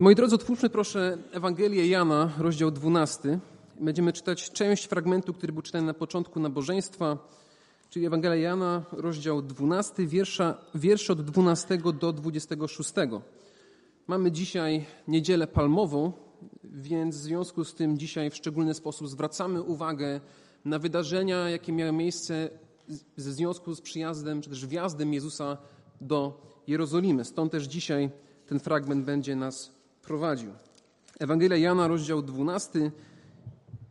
Moi drodzy, otwórzmy proszę Ewangelię Jana, rozdział 12. Będziemy czytać część fragmentu, który był czytany na początku nabożeństwa, czyli Ewangelia Jana, rozdział 12, wiersza, wiersze od 12 do 26. Mamy dzisiaj niedzielę palmową, więc w związku z tym dzisiaj w szczególny sposób zwracamy uwagę na wydarzenia, jakie miały miejsce ze związku z przyjazdem, czy też wjazdem Jezusa do Jerozolimy. Stąd też dzisiaj ten fragment będzie nas prowadził. Ewangelia Jana, rozdział 12,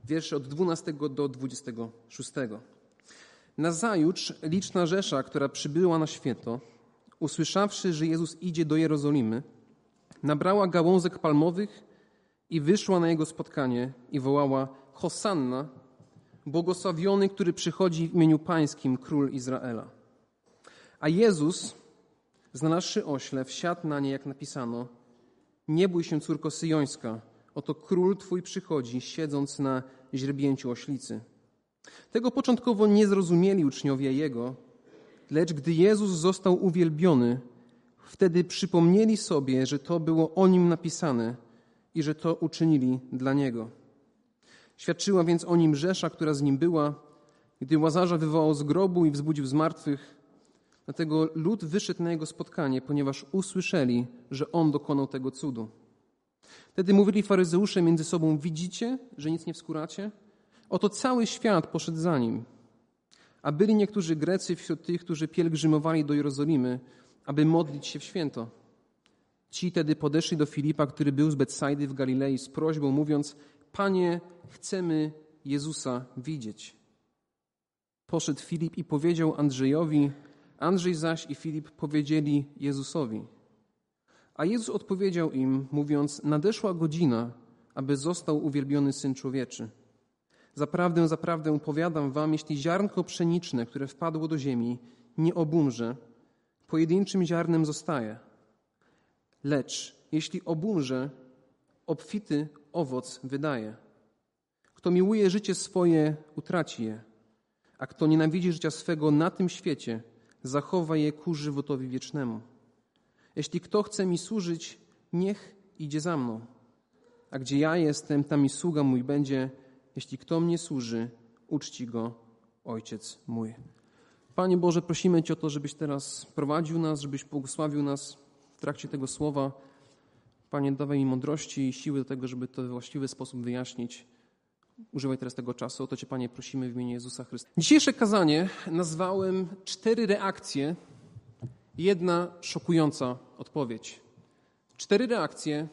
wiersze od 12 do 26. Nazajutrz liczna rzesza, która przybyła na święto, usłyszawszy, że Jezus idzie do Jerozolimy, nabrała gałązek palmowych i wyszła na jego spotkanie i wołała Hosanna, błogosławiony, który przychodzi w imieniu pańskim, król Izraela. A Jezus, znalazłszy ośle, wsiadł na nie, jak napisano, nie bój się, córko syjońska, oto król twój przychodzi, siedząc na źrebięciu oślicy. Tego początkowo nie zrozumieli uczniowie Jego, lecz gdy Jezus został uwielbiony, wtedy przypomnieli sobie, że to było o Nim napisane i że to uczynili dla Niego. Świadczyła więc o Nim Rzesza, która z Nim była, gdy Łazarza wywołał z grobu i wzbudził z martwych, Dlatego lud wyszedł na jego spotkanie, ponieważ usłyszeli, że on dokonał tego cudu. Wtedy mówili faryzeusze między sobą: Widzicie, że nic nie wskuracie? Oto cały świat poszedł za nim. A byli niektórzy Grecy wśród tych, którzy pielgrzymowali do Jerozolimy, aby modlić się w święto. Ci tedy podeszli do Filipa, który był z Betsajdy w Galilei, z prośbą, mówiąc: Panie, chcemy Jezusa widzieć. Poszedł Filip i powiedział Andrzejowi, Andrzej zaś i Filip powiedzieli Jezusowi. A Jezus odpowiedział im, mówiąc: Nadeszła godzina, aby został uwielbiony syn człowieczy. Zaprawdę, zaprawdę powiadam wam, jeśli ziarnko pszeniczne, które wpadło do ziemi, nie obumrze, pojedynczym ziarnem zostaje. Lecz jeśli obumrze, obfity owoc wydaje. Kto miłuje życie swoje, utraci je, a kto nienawidzi życia swego na tym świecie, zachowa je ku żywotowi wiecznemu. Jeśli kto chce mi służyć, niech idzie za mną. A gdzie ja jestem, tam i sługa mój będzie. Jeśli kto mnie służy, uczci go Ojciec mój. Panie Boże, prosimy Cię o to, żebyś teraz prowadził nas, żebyś błogosławił nas w trakcie tego słowa. Panie, dawaj mi mądrości i siły do tego, żeby to w właściwy sposób wyjaśnić. Używaj teraz tego czasu. O to Cię, Panie, prosimy w imieniu Jezusa Chrystusa. Dzisiejsze kazanie nazwałem cztery reakcje, jedna szokująca odpowiedź. Cztery reakcje,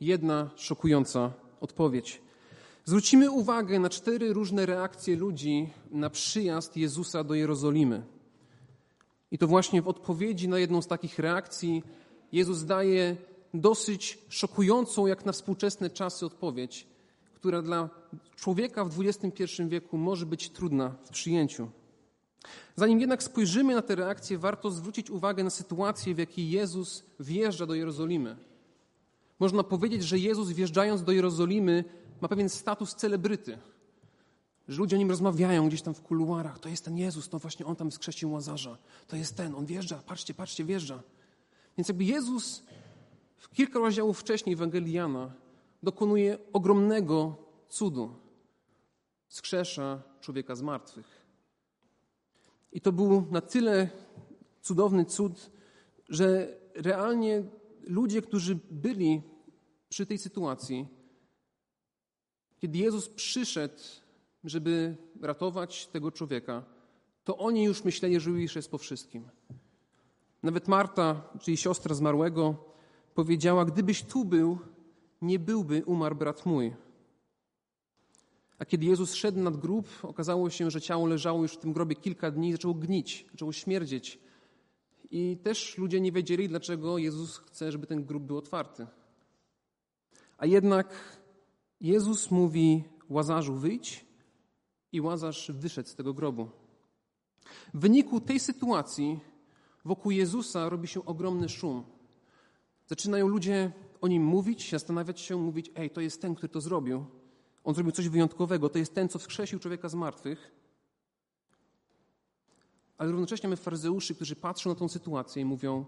jedna szokująca odpowiedź. Zwrócimy uwagę na cztery różne reakcje ludzi na przyjazd Jezusa do Jerozolimy. I to właśnie w odpowiedzi na jedną z takich reakcji Jezus daje dosyć szokującą, jak na współczesne czasy, odpowiedź która dla człowieka w XXI wieku może być trudna w przyjęciu. Zanim jednak spojrzymy na te reakcje, warto zwrócić uwagę na sytuację, w jakiej Jezus wjeżdża do Jerozolimy. Można powiedzieć, że Jezus wjeżdżając do Jerozolimy ma pewien status celebryty. Że ludzie o nim rozmawiają gdzieś tam w kuluarach. To jest ten Jezus, to właśnie on tam skrzesił Łazarza. To jest ten, on wjeżdża, patrzcie, patrzcie, wjeżdża. Więc jakby Jezus kilka rozdziałów wcześniej Ewangelii Jana dokonuje ogromnego cudu. Skrzesza człowieka z martwych. I to był na tyle cudowny cud, że realnie ludzie, którzy byli przy tej sytuacji, kiedy Jezus przyszedł, żeby ratować tego człowieka, to oni już myśleli, że już jest po wszystkim. Nawet Marta, czyli siostra zmarłego, powiedziała: Gdybyś tu był, nie byłby umarł brat mój. A kiedy Jezus szedł nad grób, okazało się, że ciało leżało już w tym grobie kilka dni i zaczęło gnić, zaczęło śmierdzieć. I też ludzie nie wiedzieli, dlaczego Jezus chce, żeby ten grób był otwarty. A jednak Jezus mówi Łazarzu wyjdź i Łazarz wyszedł z tego grobu. W wyniku tej sytuacji wokół Jezusa robi się ogromny szum. Zaczynają ludzie o nim mówić, zastanawiać się, mówić, ej, to jest ten, który to zrobił. On zrobił coś wyjątkowego, to jest ten, co wskrzesił człowieka z martwych. Ale równocześnie mamy faryzeuszy, którzy patrzą na tą sytuację i mówią,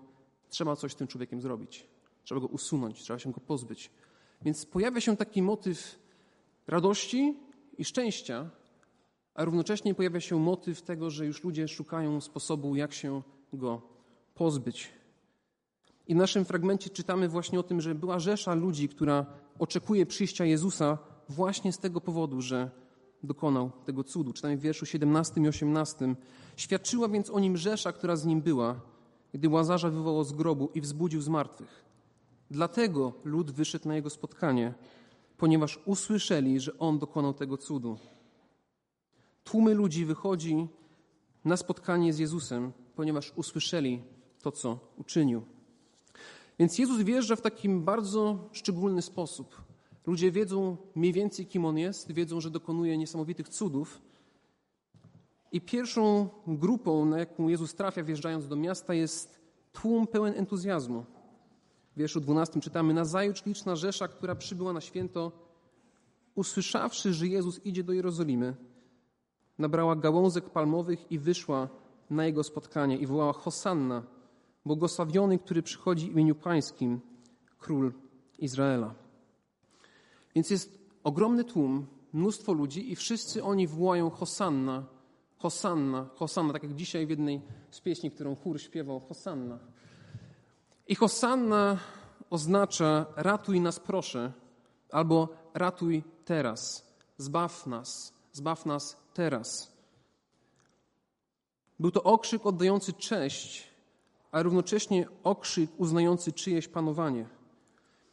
trzeba coś z tym człowiekiem zrobić. Trzeba go usunąć, trzeba się go pozbyć. Więc pojawia się taki motyw radości i szczęścia, a równocześnie pojawia się motyw tego, że już ludzie szukają sposobu, jak się go pozbyć. I w naszym fragmencie czytamy właśnie o tym, że była rzesza ludzi, która oczekuje przyjścia Jezusa właśnie z tego powodu, że dokonał tego cudu. Czytamy w wierszu 17 i 18. Świadczyła więc o nim rzesza, która z nim była, gdy Łazarza wywołał z grobu i wzbudził z martwych. Dlatego lud wyszedł na jego spotkanie, ponieważ usłyszeli, że on dokonał tego cudu. Tłumy ludzi wychodzi na spotkanie z Jezusem, ponieważ usłyszeli to, co uczynił. Więc Jezus wjeżdża w takim bardzo szczególny sposób. Ludzie wiedzą mniej więcej, kim On jest, wiedzą, że dokonuje niesamowitych cudów. I pierwszą grupą, na jaką Jezus trafia, wjeżdżając do miasta, jest tłum pełen entuzjazmu. W wierszu 12 czytamy: Nazajutrz liczna rzesza, która przybyła na święto, usłyszawszy, że Jezus idzie do Jerozolimy, nabrała gałązek palmowych i wyszła na jego spotkanie i wołała Hosanna, błogosławiony, który przychodzi w imieniu pańskim, król Izraela. Więc jest ogromny tłum, mnóstwo ludzi i wszyscy oni wołają Hosanna, Hosanna, Hosanna, tak jak dzisiaj w jednej z pieśni, którą chór śpiewał, Hosanna. I Hosanna oznacza ratuj nas proszę, albo ratuj teraz, zbaw nas, zbaw nas teraz. Był to okrzyk oddający cześć, a równocześnie okrzyk uznający czyjeś panowanie.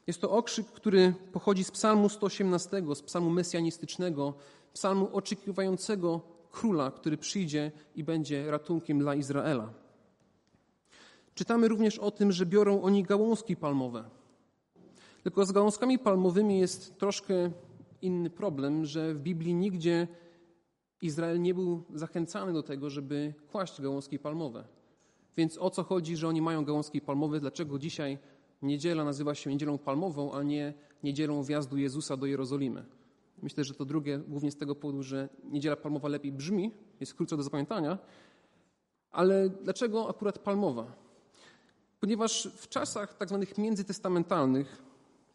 Jest to okrzyk, który pochodzi z Psalmu 118, z Psalmu mesjanistycznego, Psalmu oczekiwającego króla, który przyjdzie i będzie ratunkiem dla Izraela. Czytamy również o tym, że biorą oni gałązki palmowe. Tylko z gałązkami palmowymi jest troszkę inny problem, że w Biblii nigdzie Izrael nie był zachęcany do tego, żeby kłaść gałązki palmowe. Więc o co chodzi, że oni mają gałązki palmowe? Dlaczego dzisiaj niedziela nazywa się niedzielą palmową, a nie niedzielą wjazdu Jezusa do Jerozolimy? Myślę, że to drugie głównie z tego powodu, że niedziela palmowa lepiej brzmi, jest krótsza do zapamiętania. Ale dlaczego akurat palmowa? Ponieważ w czasach tak zwanych międzytestamentalnych,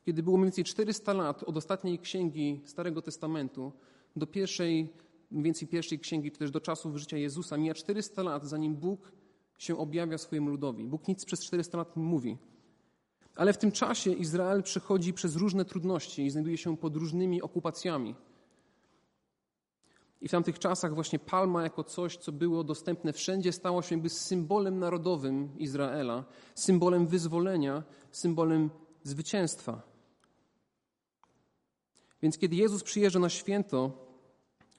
kiedy było mniej więcej 400 lat od ostatniej księgi Starego Testamentu do pierwszej mniej więcej pierwszej księgi, czy też do czasów życia Jezusa, mija 400 lat, zanim Bóg się objawia swojemu ludowi. Bóg nic przez 400 lat nie mówi. Ale w tym czasie Izrael przechodzi przez różne trudności i znajduje się pod różnymi okupacjami. I w tamtych czasach właśnie palma jako coś, co było dostępne wszędzie, stało się jakby symbolem narodowym Izraela, symbolem wyzwolenia, symbolem zwycięstwa. Więc kiedy Jezus przyjeżdża na święto,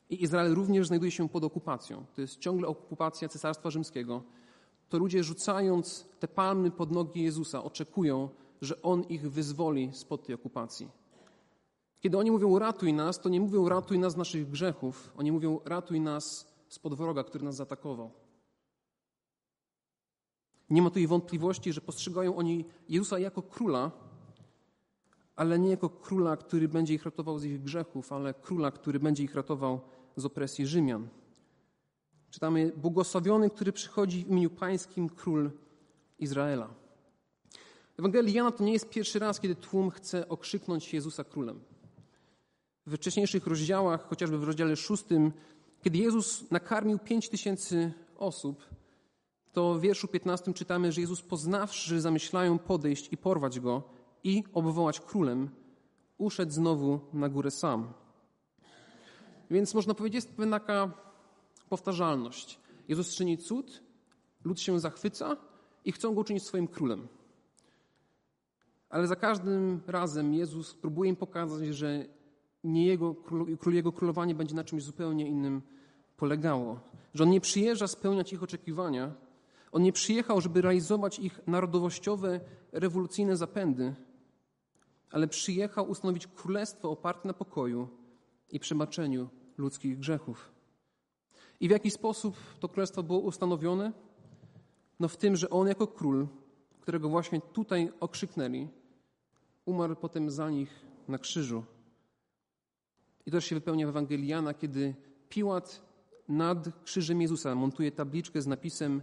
i Izrael również znajduje się pod okupacją. To jest ciągle okupacja Cesarstwa Rzymskiego. To ludzie rzucając te palmy pod nogi Jezusa oczekują, że On ich wyzwoli spod tej okupacji. Kiedy oni mówią ratuj nas, to nie mówią ratuj nas z naszych grzechów. Oni mówią ratuj nas spod wroga, który nas zaatakował. Nie ma tutaj wątpliwości, że postrzegają oni Jezusa jako króla, ale nie jako króla, który będzie ich ratował z ich grzechów, ale króla, który będzie ich ratował z opresji Rzymian. Czytamy, błogosławiony, który przychodzi w imieniu pańskim król Izraela. Ewangelii Jana to nie jest pierwszy raz, kiedy tłum chce okrzyknąć Jezusa królem. We wcześniejszych rozdziałach, chociażby w rozdziale szóstym, kiedy Jezus nakarmił pięć tysięcy osób, to w wierszu 15 czytamy, że Jezus poznawszy, że zamyślają podejść i porwać go i obwołać królem, uszedł znowu na górę sam. Więc można powiedzieć, jest pewna taka powtarzalność. Jezus czyni cud, lud się zachwyca i chcą go uczynić swoim królem. Ale za każdym razem Jezus próbuje im pokazać, że nie jego, jego królowanie będzie na czymś zupełnie innym polegało. Że on nie przyjeżdża spełniać ich oczekiwania. On nie przyjechał, żeby realizować ich narodowościowe, rewolucyjne zapędy, ale przyjechał ustanowić królestwo oparte na pokoju i przebaczeniu ludzkich grzechów. I w jaki sposób to królestwo było ustanowione? No w tym, że on jako król, którego właśnie tutaj okrzyknęli, umarł potem za nich na krzyżu. I to się wypełnia w Ewangelii Jana, kiedy Piłat nad krzyżem Jezusa montuje tabliczkę z napisem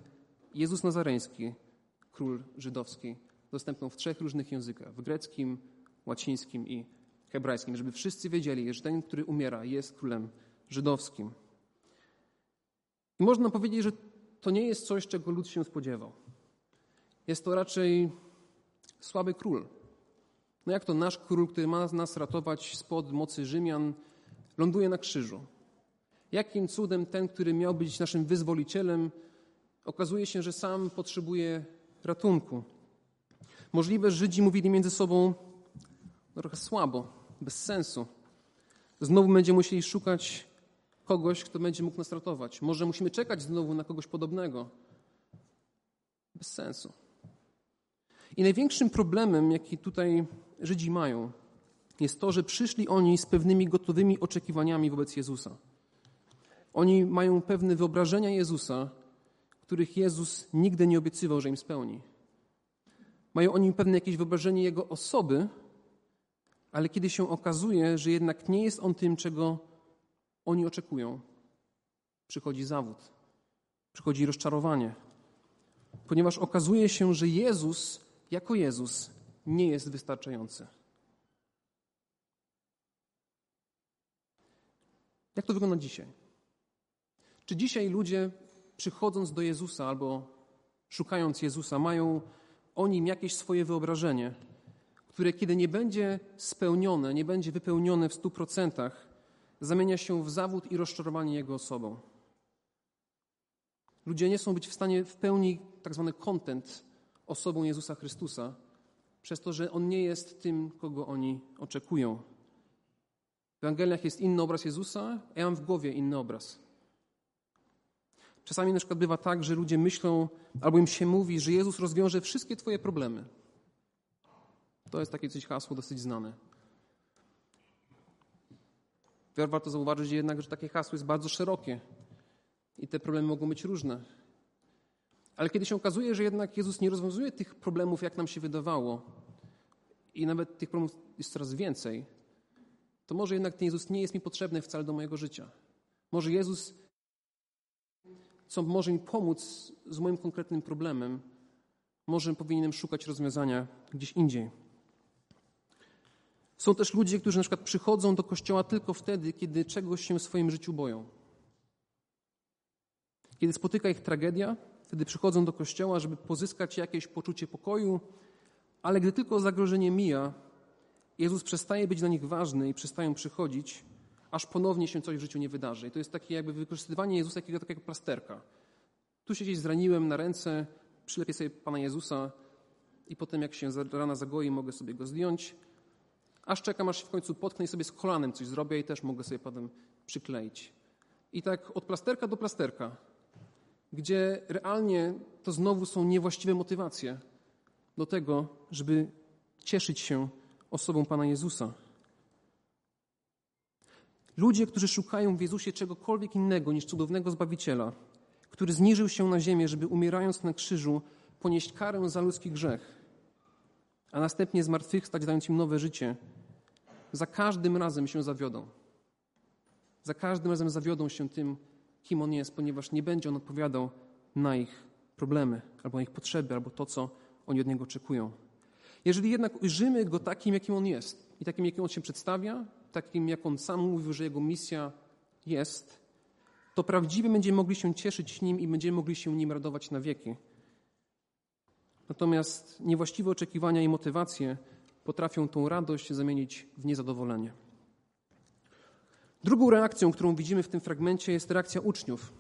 Jezus Nazareński, król żydowski. dostępną w trzech różnych językach: w greckim, łacińskim i hebrajskim, żeby wszyscy wiedzieli, że ten, który umiera, jest królem żydowskim. I można powiedzieć, że to nie jest coś, czego lud się spodziewał. Jest to raczej słaby król. No jak to nasz król, który ma nas ratować spod mocy Rzymian, ląduje na krzyżu? Jakim cudem ten, który miał być naszym wyzwolicielem, okazuje się, że sam potrzebuje ratunku? Możliwe, że Żydzi mówili między sobą no, trochę słabo, bez sensu. Znowu będziemy musieli szukać kogoś, kto będzie mógł nas ratować. Może musimy czekać znowu na kogoś podobnego. Bez sensu. I największym problemem, jaki tutaj Żydzi mają, jest to, że przyszli oni z pewnymi gotowymi oczekiwaniami wobec Jezusa. Oni mają pewne wyobrażenia Jezusa, których Jezus nigdy nie obiecywał, że im spełni. Mają oni pewne jakieś wyobrażenie Jego osoby, ale kiedy się okazuje, że jednak nie jest On tym, czego oni oczekują, przychodzi zawód, przychodzi rozczarowanie, ponieważ okazuje się, że Jezus jako Jezus nie jest wystarczający. Jak to wygląda dzisiaj? Czy dzisiaj ludzie, przychodząc do Jezusa albo szukając Jezusa, mają o nim jakieś swoje wyobrażenie, które kiedy nie będzie spełnione, nie będzie wypełnione w stu procentach, zamienia się w zawód i rozczarowanie Jego osobą. Ludzie nie są być w stanie w pełni tak zwany content osobą Jezusa Chrystusa, przez to, że On nie jest tym, kogo oni oczekują. W Ewangeliach jest inny obraz Jezusa, a ja mam w głowie inny obraz. Czasami na przykład bywa tak, że ludzie myślą, albo im się mówi, że Jezus rozwiąże wszystkie Twoje problemy. To jest takie coś hasło dosyć znane. Warto zauważyć jednak, że takie hasło jest bardzo szerokie i te problemy mogą być różne. Ale kiedy się okazuje, że jednak Jezus nie rozwiązuje tych problemów, jak nam się wydawało, i nawet tych problemów jest coraz więcej, to może jednak ten Jezus nie jest mi potrzebny wcale do mojego życia. Może Jezus, co może mi pomóc z moim konkretnym problemem, może powinienem szukać rozwiązania gdzieś indziej. Są też ludzie, którzy na przykład przychodzą do kościoła tylko wtedy, kiedy czegoś się w swoim życiu boją. Kiedy spotyka ich tragedia, wtedy przychodzą do kościoła, żeby pozyskać jakieś poczucie pokoju, ale gdy tylko zagrożenie mija, Jezus przestaje być dla nich ważny i przestają przychodzić, aż ponownie się coś w życiu nie wydarzy. I to jest takie jakby wykorzystywanie Jezusa jakiego takiego plasterka. Tu się gdzieś zraniłem na ręce, przylepię sobie Pana Jezusa i potem jak się rana zagoi, mogę sobie go zdjąć, aż czekam, aż się w końcu potknę i sobie z kolanem coś zrobię i też mogę sobie potem przykleić. I tak od plasterka do plasterka, gdzie realnie to znowu są niewłaściwe motywacje do tego, żeby cieszyć się osobą Pana Jezusa. Ludzie, którzy szukają w Jezusie czegokolwiek innego niż cudownego Zbawiciela, który zniżył się na ziemię, żeby umierając na krzyżu ponieść karę za ludzki grzech, a następnie zmartwychwstać, dając im nowe życie, za każdym razem się zawiodą. Za każdym razem zawiodą się tym, kim On jest, ponieważ nie będzie On odpowiadał na ich problemy, albo na ich potrzeby, albo to, co oni od Niego oczekują. Jeżeli jednak ujrzymy Go takim, jakim On jest i takim, jakim On się przedstawia, takim, jak On sam mówił, że Jego misja jest, to prawdziwie będziemy mogli się cieszyć Nim i będziemy mogli się Nim radować na wieki. Natomiast niewłaściwe oczekiwania i motywacje potrafią tą radość zamienić w niezadowolenie. Drugą reakcją, którą widzimy w tym fragmencie, jest reakcja uczniów.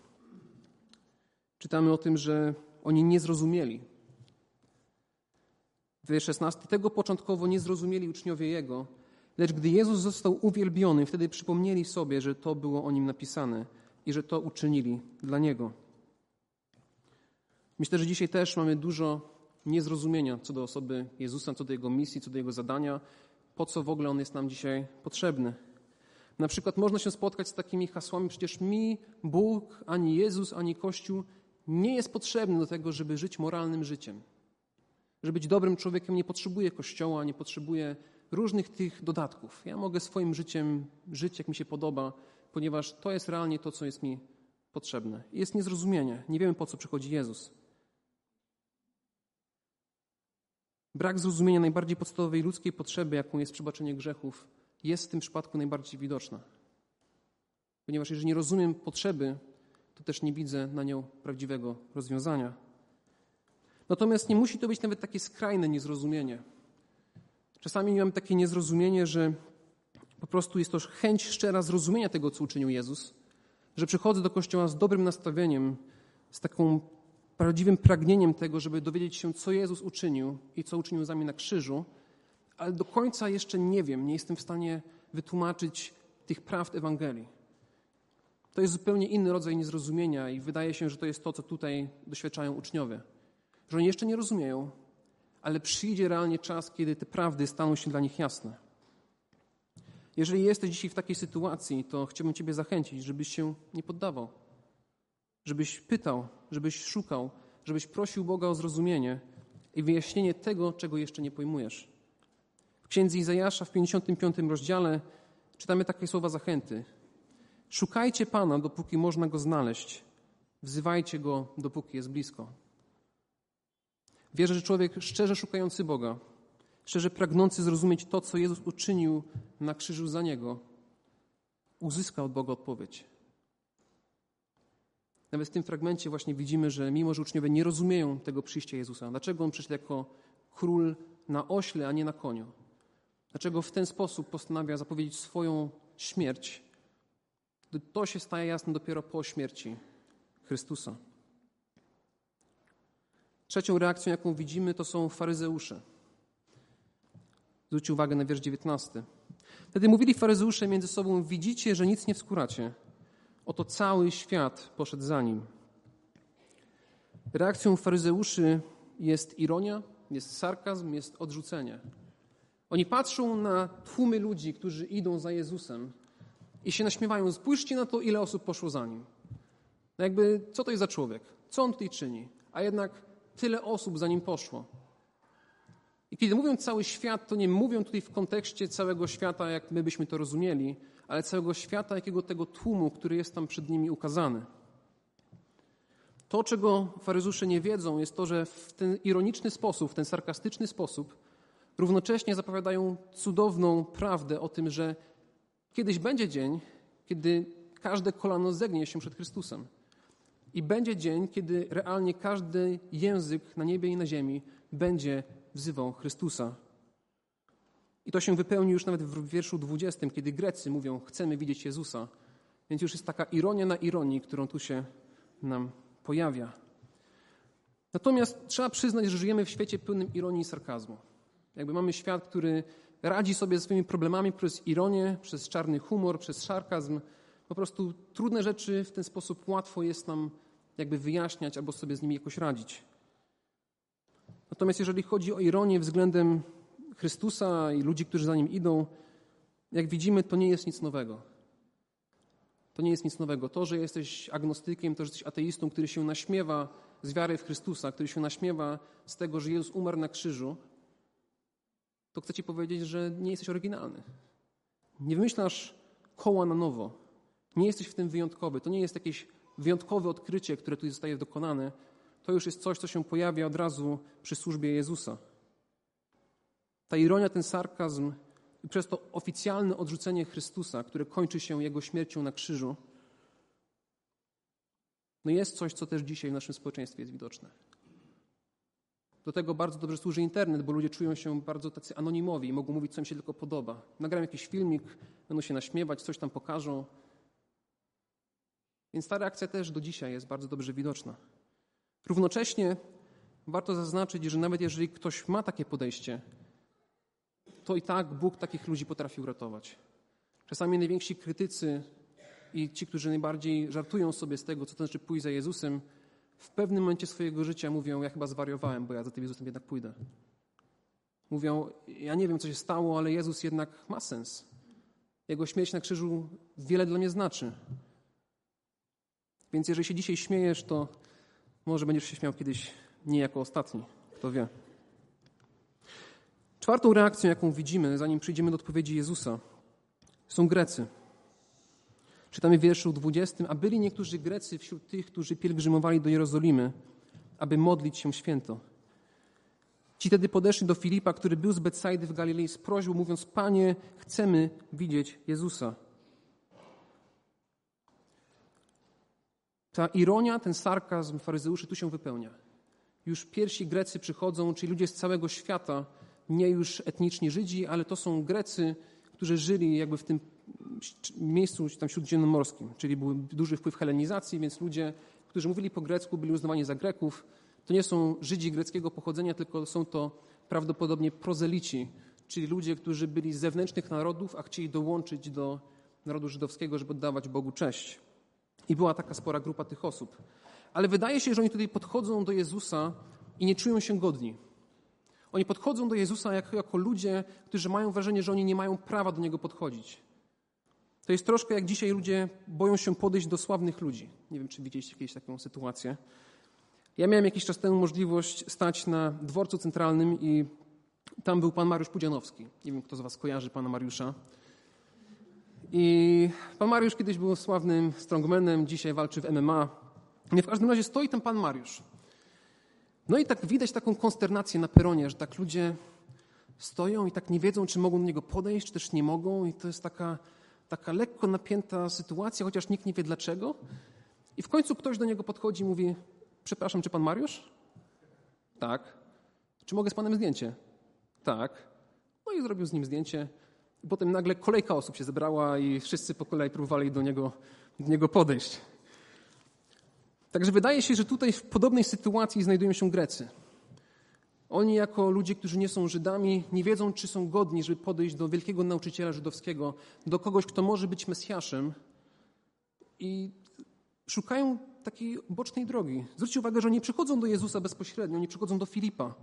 Czytamy o tym, że oni nie zrozumieli. W 16. Tego początkowo nie zrozumieli uczniowie Jego, lecz gdy Jezus został uwielbiony, wtedy przypomnieli sobie, że to było o Nim napisane i że to uczynili dla Niego. Myślę, że dzisiaj też mamy dużo niezrozumienia co do osoby Jezusa, co do Jego misji, co do Jego zadania, po co w ogóle On jest nam dzisiaj potrzebny. Na przykład można się spotkać z takimi hasłami, przecież mi Bóg, ani Jezus, ani Kościół nie jest potrzebny do tego, żeby żyć moralnym życiem. Żeby być dobrym człowiekiem nie potrzebuje Kościoła, nie potrzebuje różnych tych dodatków. Ja mogę swoim życiem żyć, jak mi się podoba, ponieważ to jest realnie to, co jest mi potrzebne. Jest niezrozumienie. Nie wiemy, po co przychodzi Jezus. Brak zrozumienia najbardziej podstawowej ludzkiej potrzeby, jaką jest przebaczenie grzechów, jest w tym przypadku najbardziej widoczna. Ponieważ jeżeli nie rozumiem potrzeby, to też nie widzę na nią prawdziwego rozwiązania. Natomiast nie musi to być nawet takie skrajne niezrozumienie. Czasami mam takie niezrozumienie, że po prostu jest to chęć szczera zrozumienia tego, co uczynił Jezus, że przychodzę do kościoła z dobrym nastawieniem, z taką prawdziwym pragnieniem tego, żeby dowiedzieć się, co Jezus uczynił i co uczynił za mnie na krzyżu, ale do końca jeszcze nie wiem, nie jestem w stanie wytłumaczyć tych prawd Ewangelii. To jest zupełnie inny rodzaj niezrozumienia i wydaje się, że to jest to, co tutaj doświadczają uczniowie. Że oni jeszcze nie rozumieją, ale przyjdzie realnie czas, kiedy te prawdy staną się dla nich jasne. Jeżeli jesteś dzisiaj w takiej sytuacji, to chciałbym Ciebie zachęcić, żebyś się nie poddawał. Żebyś pytał, żebyś szukał, żebyś prosił Boga o zrozumienie i wyjaśnienie tego, czego jeszcze nie pojmujesz. W księdze Izajasza w 55 rozdziale czytamy takie słowa zachęty. Szukajcie Pana, dopóki można Go znaleźć. Wzywajcie Go, dopóki jest blisko. Wierzę, że człowiek szczerze szukający Boga, szczerze pragnący zrozumieć to, co Jezus uczynił na krzyżu za niego, uzyska od Boga odpowiedź. Nawet w tym fragmencie właśnie widzimy, że mimo, że uczniowie nie rozumieją tego przyjścia Jezusa, dlaczego On przyszedł jako król na ośle, a nie na koniu? Dlaczego w ten sposób postanawia zapowiedzieć swoją śmierć? To się staje jasne dopiero po śmierci Chrystusa. Trzecią reakcją, jaką widzimy, to są faryzeusze. Zwróćcie uwagę na wiersz 19. Wtedy mówili faryzeusze między sobą: Widzicie, że nic nie wskóracie. Oto cały świat poszedł za nim. Reakcją faryzeuszy jest ironia, jest sarkazm, jest odrzucenie. Oni patrzą na tłumy ludzi, którzy idą za Jezusem i się naśmiewają. Spójrzcie na to, ile osób poszło za nim. No jakby, co to jest za człowiek? Co on tutaj czyni? A jednak tyle osób za nim poszło. I kiedy mówią cały świat, to nie mówią tutaj w kontekście całego świata, jak my byśmy to rozumieli, ale całego świata, jakiego tego tłumu, który jest tam przed nimi ukazany. To, czego faryzusze nie wiedzą, jest to, że w ten ironiczny sposób, w ten sarkastyczny sposób, równocześnie zapowiadają cudowną prawdę o tym, że kiedyś będzie dzień, kiedy każde kolano zegnie się przed Chrystusem. I będzie dzień, kiedy realnie każdy język na niebie i na ziemi będzie wzywał Chrystusa. I to się wypełni już nawet w wierszu 20, kiedy Grecy mówią: Chcemy widzieć Jezusa. Więc już jest taka ironia na ironii, którą tu się nam pojawia. Natomiast trzeba przyznać, że żyjemy w świecie pełnym ironii i sarkazmu. Jakby mamy świat, który radzi sobie ze swoimi problemami przez ironię, przez czarny humor, przez sarkazm. Po prostu trudne rzeczy w ten sposób łatwo jest nam jakby wyjaśniać albo sobie z nimi jakoś radzić. Natomiast jeżeli chodzi o ironię względem Chrystusa i ludzi, którzy za nim idą, jak widzimy, to nie jest nic nowego. To nie jest nic nowego. To, że jesteś agnostykiem, to, że jesteś ateistą, który się naśmiewa z wiary w Chrystusa, który się naśmiewa z tego, że Jezus umarł na krzyżu, to chcę Ci powiedzieć, że nie jesteś oryginalny. Nie wymyślasz koła na nowo. Nie jesteś w tym wyjątkowy. To nie jest jakieś wyjątkowe odkrycie, które tu zostaje dokonane. To już jest coś, co się pojawia od razu przy służbie Jezusa. Ta ironia, ten sarkazm i przez to oficjalne odrzucenie Chrystusa, które kończy się Jego śmiercią na krzyżu, no jest coś, co też dzisiaj w naszym społeczeństwie jest widoczne. Do tego bardzo dobrze służy internet, bo ludzie czują się bardzo tacy anonimowi i mogą mówić, co im się tylko podoba. Nagram jakiś filmik, będą się naśmiewać, coś tam pokażą. Więc ta reakcja też do dzisiaj jest bardzo dobrze widoczna. Równocześnie warto zaznaczyć, że nawet jeżeli ktoś ma takie podejście, to i tak Bóg takich ludzi potrafi uratować. Czasami najwięksi krytycy i ci, którzy najbardziej żartują sobie z tego, co to znaczy pójść za Jezusem, w pewnym momencie swojego życia mówią: Ja chyba zwariowałem, bo ja za tym Jezusem jednak pójdę. Mówią: Ja nie wiem, co się stało, ale Jezus jednak ma sens. Jego śmierć na krzyżu wiele dla mnie znaczy. Więc jeżeli się dzisiaj śmiejesz, to może będziesz się śmiał kiedyś nie jako ostatni. Kto wie. Czwartą reakcją, jaką widzimy, zanim przyjdziemy do odpowiedzi Jezusa, są Grecy. Czytamy w wierszu 20. A byli niektórzy Grecy wśród tych, którzy pielgrzymowali do Jerozolimy, aby modlić się święto. Ci wtedy podeszli do Filipa, który był z Betsaidy w Galilei z prośbą, mówiąc, Panie, chcemy widzieć Jezusa. Ta ironia, ten sarkazm faryzeuszy tu się wypełnia. Już pierwsi Grecy przychodzą, czyli ludzie z całego świata, nie już etniczni Żydzi, ale to są Grecy, którzy żyli jakby w tym miejscu tam śródziemnomorskim, czyli był duży wpływ helenizacji, więc ludzie, którzy mówili po grecku, byli uznawani za Greków. To nie są Żydzi greckiego pochodzenia, tylko są to prawdopodobnie prozelici, czyli ludzie, którzy byli z zewnętrznych narodów, a chcieli dołączyć do narodu żydowskiego, żeby oddawać Bogu cześć. I była taka spora grupa tych osób. Ale wydaje się, że oni tutaj podchodzą do Jezusa i nie czują się godni. Oni podchodzą do Jezusa jako, jako ludzie, którzy mają wrażenie, że oni nie mają prawa do Niego podchodzić. To jest troszkę jak dzisiaj ludzie boją się podejść do sławnych ludzi. Nie wiem, czy widzieliście kiedyś taką sytuację. Ja miałem jakiś czas temu możliwość stać na dworcu centralnym i tam był pan Mariusz Pudzianowski. Nie wiem, kto z was kojarzy pana Mariusza. I pan Mariusz kiedyś był sławnym strongmanem, dzisiaj walczy w MMA. Nie w każdym razie stoi tam pan Mariusz. No i tak widać taką konsternację na peronie, że tak ludzie stoją i tak nie wiedzą, czy mogą do niego podejść, czy też nie mogą. I to jest taka, taka lekko napięta sytuacja, chociaż nikt nie wie dlaczego. I w końcu ktoś do niego podchodzi i mówi: Przepraszam, czy pan Mariusz? Tak. Czy mogę z panem zdjęcie? Tak. No i zrobił z nim zdjęcie. Potem nagle kolejka osób się zebrała i wszyscy po kolei próbowali do niego, do niego podejść. Także wydaje się, że tutaj w podobnej sytuacji znajdują się Grecy. Oni, jako ludzie, którzy nie są Żydami, nie wiedzą, czy są godni, żeby podejść do wielkiego nauczyciela żydowskiego, do kogoś, kto może być Mesjaszem, i szukają takiej bocznej drogi. Zwróćcie uwagę, że nie przychodzą do Jezusa bezpośrednio, nie przychodzą do Filipa.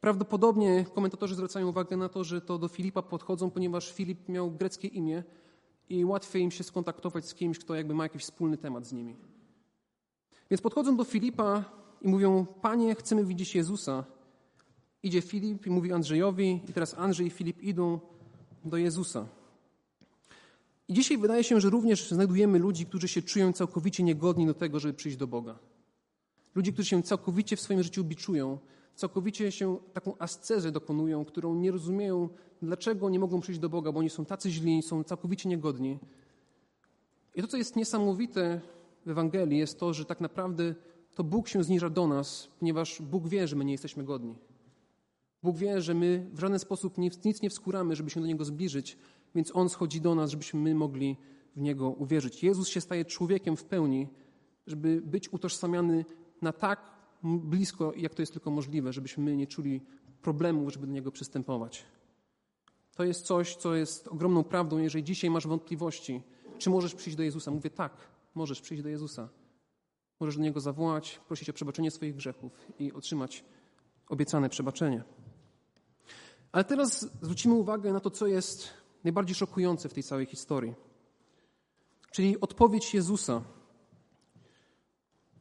Prawdopodobnie komentatorzy zwracają uwagę na to, że to do Filipa podchodzą, ponieważ Filip miał greckie imię i łatwiej im się skontaktować z kimś, kto jakby ma jakiś wspólny temat z nimi. Więc podchodzą do Filipa i mówią: Panie, chcemy widzieć Jezusa. Idzie Filip i mówi Andrzejowi, i teraz Andrzej i Filip idą do Jezusa. I dzisiaj wydaje się, że również znajdujemy ludzi, którzy się czują całkowicie niegodni do tego, żeby przyjść do Boga. Ludzi, którzy się całkowicie w swoim życiu biczują, całkowicie się taką ascezę dokonują, którą nie rozumieją, dlaczego nie mogą przyjść do Boga, bo oni są tacy źli, są całkowicie niegodni. I to, co jest niesamowite w Ewangelii, jest to, że tak naprawdę to Bóg się zniża do nas, ponieważ Bóg wie, że my nie jesteśmy godni. Bóg wie, że my w żaden sposób nic, nie wskóramy, żeby się do Niego zbliżyć, więc On schodzi do nas, żebyśmy my mogli w Niego uwierzyć. Jezus się staje człowiekiem w pełni, żeby być utożsamiany na tak blisko, jak to jest tylko możliwe, żebyśmy my nie czuli problemu, żeby do Niego przystępować. To jest coś, co jest ogromną prawdą. Jeżeli dzisiaj masz wątpliwości, czy możesz przyjść do Jezusa, mówię tak, możesz przyjść do Jezusa. Możesz do Niego zawołać, prosić o przebaczenie swoich grzechów i otrzymać obiecane przebaczenie. Ale teraz zwrócimy uwagę na to, co jest najbardziej szokujące w tej całej historii. Czyli odpowiedź Jezusa.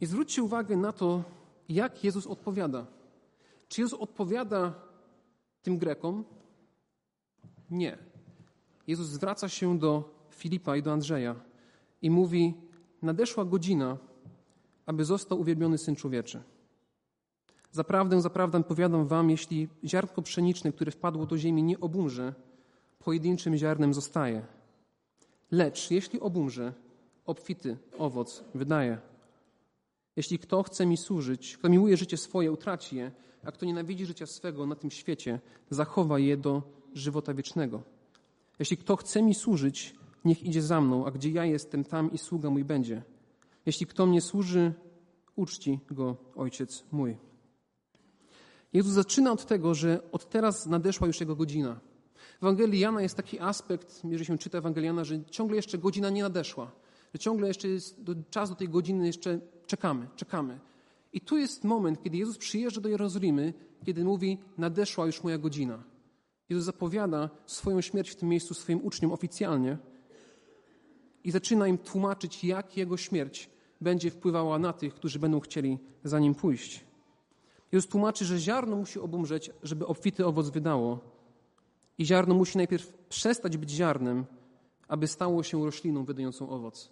I zwróćcie uwagę na to, jak Jezus odpowiada. Czy Jezus odpowiada tym Grekom? Nie. Jezus zwraca się do Filipa i do Andrzeja i mówi: Nadeszła godzina, aby został uwielbiony syn człowieczy. Zaprawdę, zaprawdę powiadam wam, jeśli ziarnko pszeniczne, które wpadło do ziemi, nie obumrze, pojedynczym ziarnem zostaje. Lecz jeśli obumrze, obfity owoc wydaje. Jeśli kto chce mi służyć, kto miłuje życie swoje, utraci je, a kto nienawidzi życia swego na tym świecie, zachowa je do żywota wiecznego. Jeśli kto chce mi służyć, niech idzie za mną, a gdzie ja jestem, tam i sługa mój będzie. Jeśli kto mnie służy, uczci go ojciec mój. Jezus zaczyna od tego, że od teraz nadeszła już jego godzina. W Ewangelii Jana jest taki aspekt, jeżeli się czyta Ewangeliana, że ciągle jeszcze godzina nie nadeszła. Że ciągle jeszcze jest do, czas do tej godziny, jeszcze czekamy, czekamy. I tu jest moment, kiedy Jezus przyjeżdża do Jerozolimy, kiedy mówi: Nadeszła już moja godzina. Jezus zapowiada swoją śmierć w tym miejscu swoim uczniom oficjalnie i zaczyna im tłumaczyć, jak jego śmierć będzie wpływała na tych, którzy będą chcieli za nim pójść. Jezus tłumaczy, że ziarno musi obumrzeć, żeby obfity owoc wydało. I ziarno musi najpierw przestać być ziarnem, aby stało się rośliną wydającą owoc.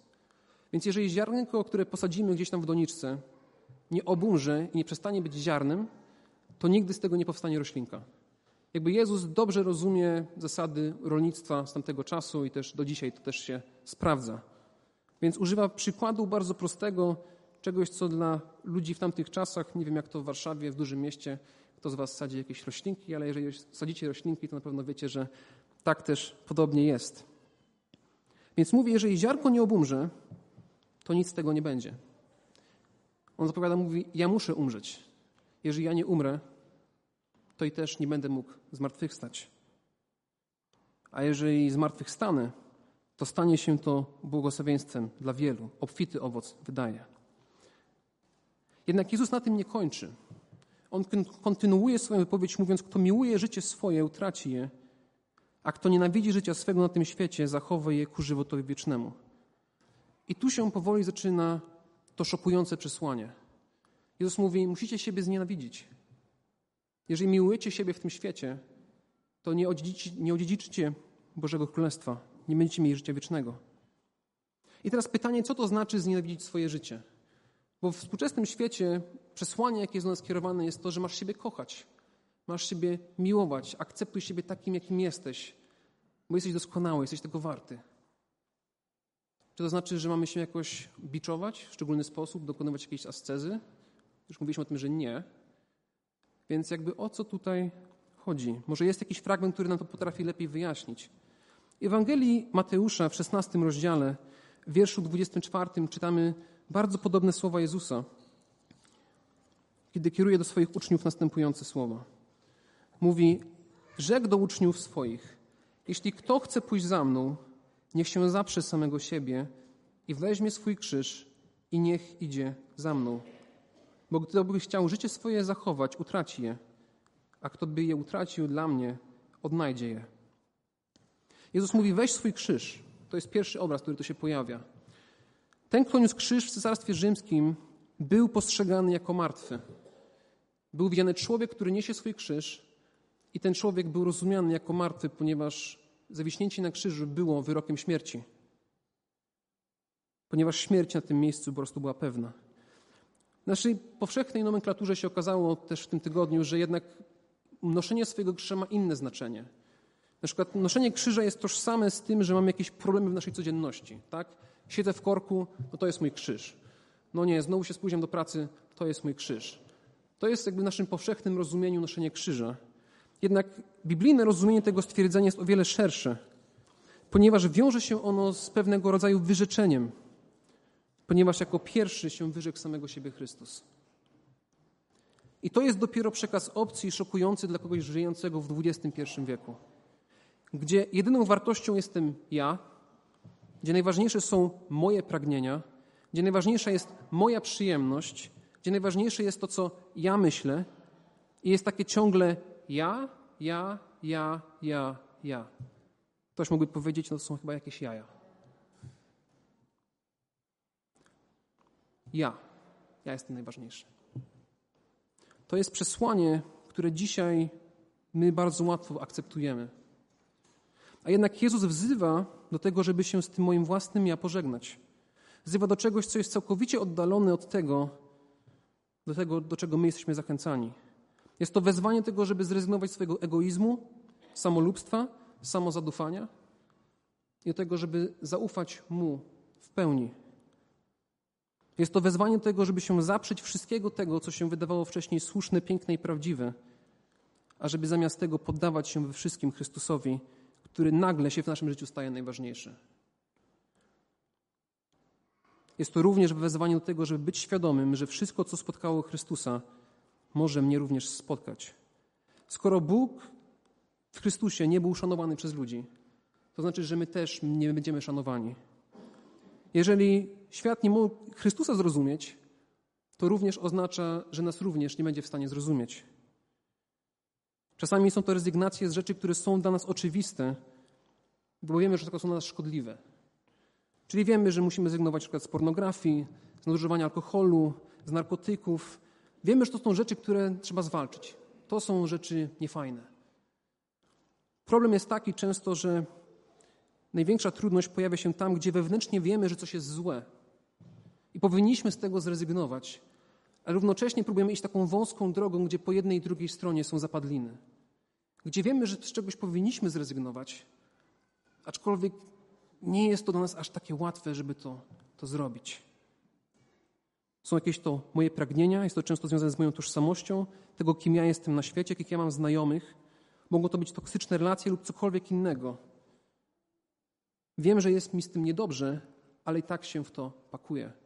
Więc jeżeli ziarnko, które posadzimy gdzieś tam w doniczce, nie obumrze i nie przestanie być ziarnem, to nigdy z tego nie powstanie roślinka. Jakby Jezus dobrze rozumie zasady rolnictwa z tamtego czasu i też do dzisiaj to też się sprawdza. Więc używa przykładu bardzo prostego, czegoś, co dla ludzi w tamtych czasach, nie wiem jak to w Warszawie, w dużym mieście, kto z Was sadzi jakieś roślinki, ale jeżeli sadzicie roślinki, to na pewno wiecie, że tak też podobnie jest. Więc mówi, jeżeli ziarko nie obumrze, to nic z tego nie będzie. On zapowiada, mówi, ja muszę umrzeć. Jeżeli ja nie umrę, to i też nie będę mógł zmartwychwstać. A jeżeli zmartwychwstanę, to stanie się to błogosławieństwem dla wielu. Obfity owoc wydaje. Jednak Jezus na tym nie kończy. On kontynuuje swoją wypowiedź, mówiąc: Kto miłuje życie swoje, utraci je, a kto nienawidzi życia swego na tym świecie, zachowa je ku żywotowi wiecznemu. I tu się powoli zaczyna to szokujące przesłanie. Jezus mówi: Musicie siebie znienawidzić. Jeżeli miłujecie siebie w tym świecie, to nie, odziedziczy, nie odziedziczycie Bożego Królestwa, nie będziecie mieli życia wiecznego. I teraz pytanie, co to znaczy znienawidzić swoje życie? Bo w współczesnym świecie przesłanie, jakie jest do nas skierowane, jest to, że masz siebie kochać, masz siebie miłować, akceptuj siebie takim, jakim jesteś, bo jesteś doskonały, jesteś tego warty. Czy to znaczy, że mamy się jakoś biczować w szczególny sposób, dokonywać jakiejś ascezy? Już mówiliśmy o tym, że nie. Więc jakby o co tutaj chodzi? Może jest jakiś fragment, który nam to potrafi lepiej wyjaśnić. W Ewangelii Mateusza w 16 rozdziale, w wierszu 24 czytamy bardzo podobne słowa Jezusa, kiedy kieruje do swoich uczniów następujące słowa. Mówi, rzekł do uczniów swoich, jeśli kto chce pójść za mną, niech się zaprze samego siebie i weźmie swój krzyż i niech idzie za mną. Bo kto by chciał życie swoje zachować, utraci je, a kto by je utracił dla mnie, odnajdzie je. Jezus mówi: weź swój krzyż. To jest pierwszy obraz, który tu się pojawia. Ten, kto niósł krzyż w Cesarstwie Rzymskim, był postrzegany jako martwy. Był widziany człowiek, który niesie swój krzyż, i ten człowiek był rozumiany jako martwy, ponieważ zawiśnięcie na krzyżu było wyrokiem śmierci. Ponieważ śmierć na tym miejscu po prostu była pewna. W naszej powszechnej nomenklaturze się okazało też w tym tygodniu, że jednak noszenie swojego krzyża ma inne znaczenie. Na przykład noszenie krzyża jest tożsame z tym, że mamy jakieś problemy w naszej codzienności. Tak? Siedzę w korku, no to jest mój krzyż. No nie, znowu się spóźniam do pracy, to jest mój krzyż. To jest jakby w naszym powszechnym rozumieniu noszenie krzyża. Jednak biblijne rozumienie tego stwierdzenia jest o wiele szersze, ponieważ wiąże się ono z pewnego rodzaju wyrzeczeniem, ponieważ jako pierwszy się wyrzekł samego siebie Chrystus. I to jest dopiero przekaz opcji szokujący dla kogoś żyjącego w XXI wieku, gdzie jedyną wartością jestem ja, gdzie najważniejsze są moje pragnienia, gdzie najważniejsza jest moja przyjemność, gdzie najważniejsze jest to, co ja myślę, i jest takie ciągle ja, ja, ja, ja, ja. Ktoś mógłby powiedzieć, no to są chyba jakieś jaja. Ja. Ja jestem najważniejszy. To jest przesłanie, które dzisiaj my bardzo łatwo akceptujemy. A jednak Jezus wzywa do tego, żeby się z tym moim własnym ja pożegnać. Wzywa do czegoś, co jest całkowicie oddalone od tego, do tego, do czego my jesteśmy zachęcani. Jest to wezwanie tego, żeby zrezygnować z swojego egoizmu, samolubstwa, samozadufania i do tego, żeby zaufać Mu w pełni. Jest to wezwanie do tego, żeby się zaprzeć wszystkiego tego, co się wydawało wcześniej słuszne, piękne i prawdziwe, a żeby zamiast tego poddawać się we wszystkim Chrystusowi, który nagle się w naszym życiu staje najważniejszy. Jest to również wezwanie do tego, żeby być świadomym, że wszystko, co spotkało Chrystusa, może mnie również spotkać. Skoro Bóg w Chrystusie nie był szanowany przez ludzi, to znaczy, że my też nie będziemy szanowani. Jeżeli świat nie mógł Chrystusa zrozumieć, to również oznacza, że nas również nie będzie w stanie zrozumieć. Czasami są to rezygnacje z rzeczy, które są dla nas oczywiste, bo wiemy, że są dla nas szkodliwe. Czyli wiemy, że musimy zrezygnować np. z pornografii, z nadużywania alkoholu, z narkotyków. Wiemy, że to są rzeczy, które trzeba zwalczyć. To są rzeczy niefajne. Problem jest taki często, że największa trudność pojawia się tam, gdzie wewnętrznie wiemy, że coś jest złe i powinniśmy z tego zrezygnować, ale równocześnie próbujemy iść taką wąską drogą, gdzie po jednej i drugiej stronie są zapadliny. Gdzie wiemy, że z czegoś powinniśmy zrezygnować, aczkolwiek nie jest to dla nas aż takie łatwe, żeby to, to zrobić. Są jakieś to moje pragnienia, jest to często związane z moją tożsamością, tego, kim ja jestem na świecie, jakich ja mam znajomych. Mogą to być toksyczne relacje lub cokolwiek innego. Wiem, że jest mi z tym niedobrze, ale i tak się w to pakuję.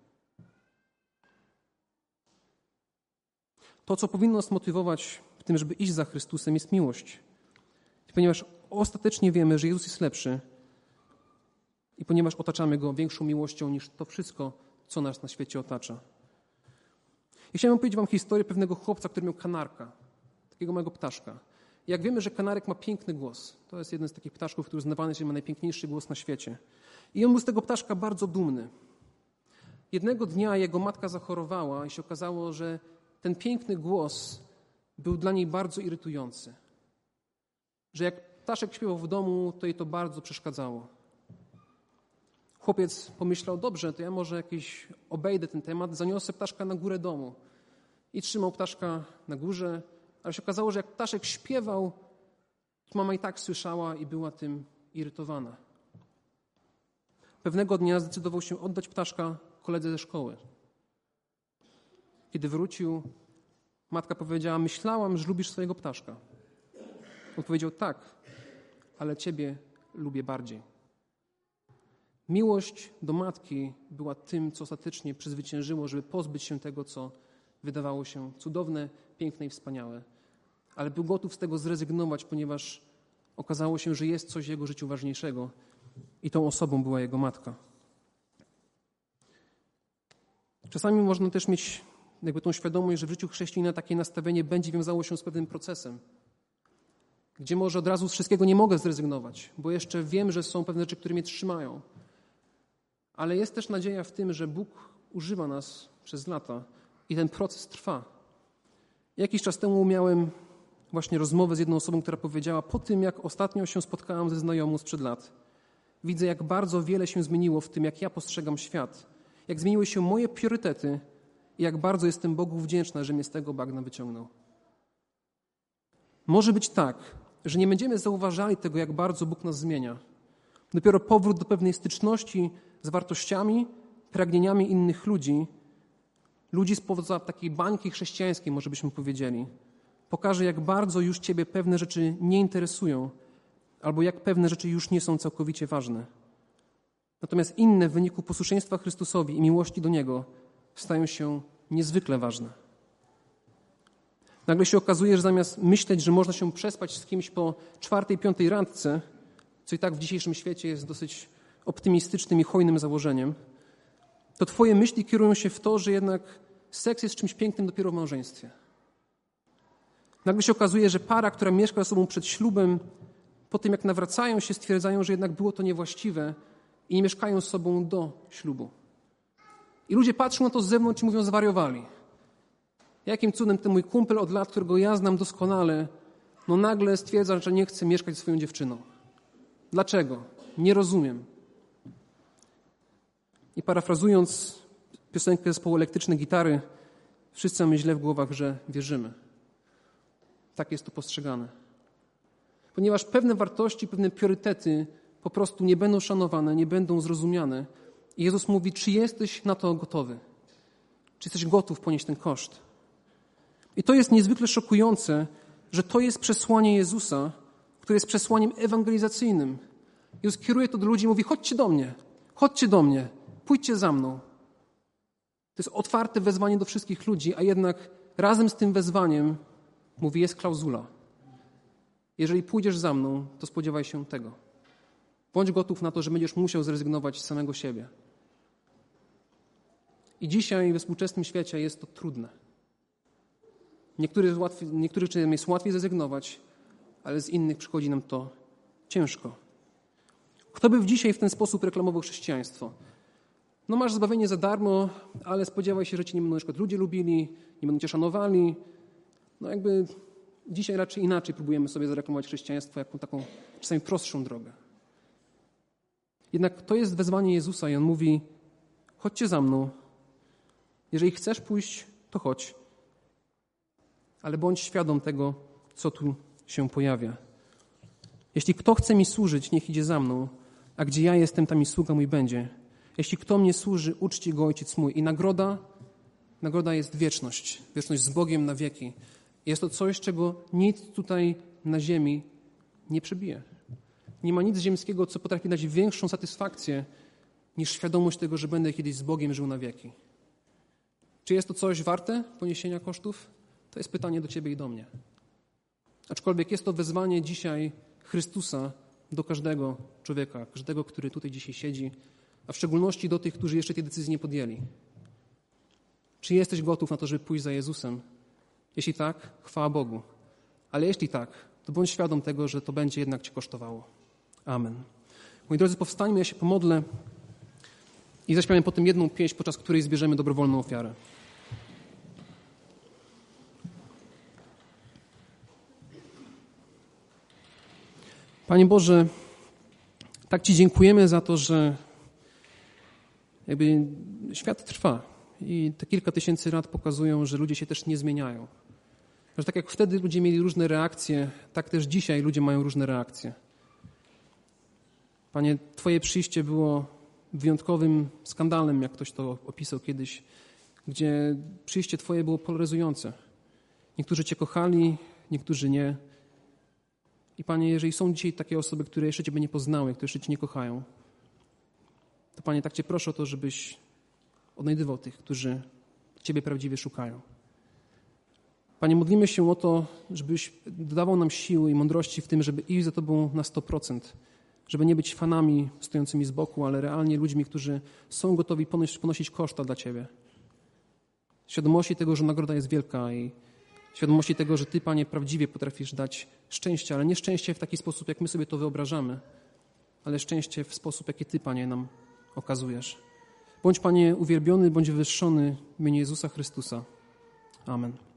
To, co powinno nas motywować w tym, żeby iść za Chrystusem, jest miłość. Ponieważ ostatecznie wiemy, że Jezus jest lepszy i ponieważ otaczamy Go większą miłością niż to wszystko, co nas na świecie otacza. I chciałem powiedzieć Wam historię pewnego chłopca, który miał kanarka, takiego małego ptaszka. I jak wiemy, że kanarek ma piękny głos, to jest jeden z takich ptaszków, który uznawany jest, że ma najpiękniejszy głos na świecie. I on był z tego ptaszka bardzo dumny. Jednego dnia jego matka zachorowała i się okazało, że ten piękny głos był dla niej bardzo irytujący. Że jak ptaszek śpiewał w domu, to jej to bardzo przeszkadzało. Chłopiec pomyślał, dobrze, to ja może jakiś obejdę ten temat, zaniosę ptaszka na górę domu. I trzymał ptaszka na górze, ale się okazało, że jak ptaszek śpiewał, to mama i tak słyszała i była tym irytowana. Pewnego dnia zdecydował się oddać ptaszka koledze ze szkoły. Kiedy wrócił, matka powiedziała: Myślałam, że lubisz swojego ptaszka. On powiedział: Tak, ale ciebie lubię bardziej. Miłość do matki była tym, co ostatecznie przezwyciężyło, żeby pozbyć się tego, co wydawało się cudowne, piękne i wspaniałe. Ale był gotów z tego zrezygnować, ponieważ okazało się, że jest coś w jego życiu ważniejszego i tą osobą była jego matka. Czasami można też mieć jakby tą świadomość, że w życiu chrześcijanina takie nastawienie będzie wiązało się z pewnym procesem, gdzie może od razu z wszystkiego nie mogę zrezygnować, bo jeszcze wiem, że są pewne rzeczy, które mnie trzymają. Ale jest też nadzieja w tym, że Bóg używa nas przez lata i ten proces trwa. Jakiś czas temu miałem właśnie rozmowę z jedną osobą, która powiedziała: Po tym, jak ostatnio się spotkałam ze znajomą sprzed lat, widzę, jak bardzo wiele się zmieniło w tym, jak ja postrzegam świat, jak zmieniły się moje priorytety i jak bardzo jestem Bogu wdzięczna, że mnie z tego bagna wyciągnął. Może być tak, że nie będziemy zauważali tego, jak bardzo Bóg nas zmienia. Dopiero powrót do pewnej styczności z wartościami, pragnieniami innych ludzi, ludzi spoza takiej bańki chrześcijańskiej, może byśmy powiedzieli, pokaże, jak bardzo już Ciebie pewne rzeczy nie interesują, albo jak pewne rzeczy już nie są całkowicie ważne. Natomiast inne w wyniku posłuszeństwa Chrystusowi i miłości do Niego stają się niezwykle ważne. Nagle się okazuje, że zamiast myśleć, że można się przespać z kimś po czwartej, piątej randce, co i tak w dzisiejszym świecie jest dosyć optymistycznym i hojnym założeniem, to Twoje myśli kierują się w to, że jednak seks jest czymś pięknym dopiero w małżeństwie. Nagle się okazuje, że para, która mieszka ze sobą przed ślubem, po tym jak nawracają się, stwierdzają, że jednak było to niewłaściwe i nie mieszkają z sobą do ślubu. I ludzie patrzą na to z zewnątrz i mówią, zwariowali. Jakim cudem ten mój kumpel od lat, którego ja znam doskonale, no nagle stwierdza, że nie chce mieszkać z swoją dziewczyną. Dlaczego? Nie rozumiem. I parafrazując piosenkę zespołu elektryczne gitary, wszyscy mamy źle w głowach, że wierzymy. Tak jest to postrzegane. Ponieważ pewne wartości, pewne priorytety po prostu nie będą szanowane, nie będą zrozumiane. I Jezus mówi, czy jesteś na to gotowy? Czy jesteś gotów ponieść ten koszt? I to jest niezwykle szokujące, że to jest przesłanie Jezusa, które jest przesłaniem ewangelizacyjnym. Jezus kieruje to do ludzi i mówi: chodźcie do mnie, chodźcie do mnie, pójdźcie za mną. To jest otwarte wezwanie do wszystkich ludzi, a jednak razem z tym wezwaniem mówi: jest klauzula. Jeżeli pójdziesz za mną, to spodziewaj się tego. Bądź gotów na to, że będziesz musiał zrezygnować z samego siebie. I dzisiaj we współczesnym świecie jest to trudne. Niektórych, łatwiej, niektórych jest łatwiej zrezygnować, ale z innych przychodzi nam to ciężko. Kto by dzisiaj w ten sposób reklamował chrześcijaństwo? No masz zbawienie za darmo, ale spodziewaj się, że cię nie będą na przykład ludzie lubili, nie będą cię szanowali. No jakby dzisiaj raczej inaczej próbujemy sobie zareklamować chrześcijaństwo jako taką czasami prostszą drogę. Jednak to jest wezwanie Jezusa i On mówi, chodźcie za mną. Jeżeli chcesz pójść to chodź. Ale bądź świadom tego, co tu się pojawia. Jeśli kto chce mi służyć, niech idzie za mną, a gdzie ja jestem, tam i sługa mój będzie. Jeśli kto mnie służy, uczci go ojciec mój. I nagroda, nagroda jest wieczność. Wieczność z Bogiem na wieki. Jest to coś, czego nic tutaj na ziemi nie przebije. Nie ma nic ziemskiego, co potrafi dać większą satysfakcję niż świadomość tego, że będę kiedyś z Bogiem żył na wieki. Czy jest to coś warte poniesienia kosztów? To jest pytanie do Ciebie i do mnie. Aczkolwiek jest to wezwanie dzisiaj Chrystusa do każdego człowieka, każdego, który tutaj dzisiaj siedzi, a w szczególności do tych, którzy jeszcze tej decyzji nie podjęli. Czy jesteś gotów na to, żeby pójść za Jezusem? Jeśli tak, chwała Bogu. Ale jeśli tak, to bądź świadom tego, że to będzie jednak Cię kosztowało. Amen. Moi drodzy, powstańmy, ja się pomodlę i zaśpiewamy potem jedną pieśń, podczas której zbierzemy dobrowolną ofiarę. Panie Boże, tak Ci dziękujemy za to, że jakby świat trwa i te kilka tysięcy lat pokazują, że ludzie się też nie zmieniają. Że tak jak wtedy ludzie mieli różne reakcje, tak też dzisiaj ludzie mają różne reakcje. Panie, Twoje przyjście było wyjątkowym skandalem, jak ktoś to opisał kiedyś, gdzie przyjście Twoje było polaryzujące. Niektórzy Cię kochali, niektórzy nie. I Panie, jeżeli są dzisiaj takie osoby, które jeszcze Ciebie nie poznały, które jeszcze Cię nie kochają, to Panie, tak Cię proszę o to, żebyś odnajdywał tych, którzy Ciebie prawdziwie szukają. Panie, modlimy się o to, żebyś dodawał nam siły i mądrości w tym, żeby iść za Tobą na 100%, żeby nie być fanami stojącymi z boku, ale realnie ludźmi, którzy są gotowi ponosić, koszta dla Ciebie. Świadomości tego, że nagroda jest wielka i świadomości tego, że Ty, Panie, prawdziwie potrafisz dać szczęście, ale nie szczęście w taki sposób, jak my sobie to wyobrażamy, ale szczęście w sposób, jaki Ty, Panie, nam okazujesz. Bądź, Panie, uwielbiony, bądź wywyższony w imieniu Jezusa Chrystusa. Amen.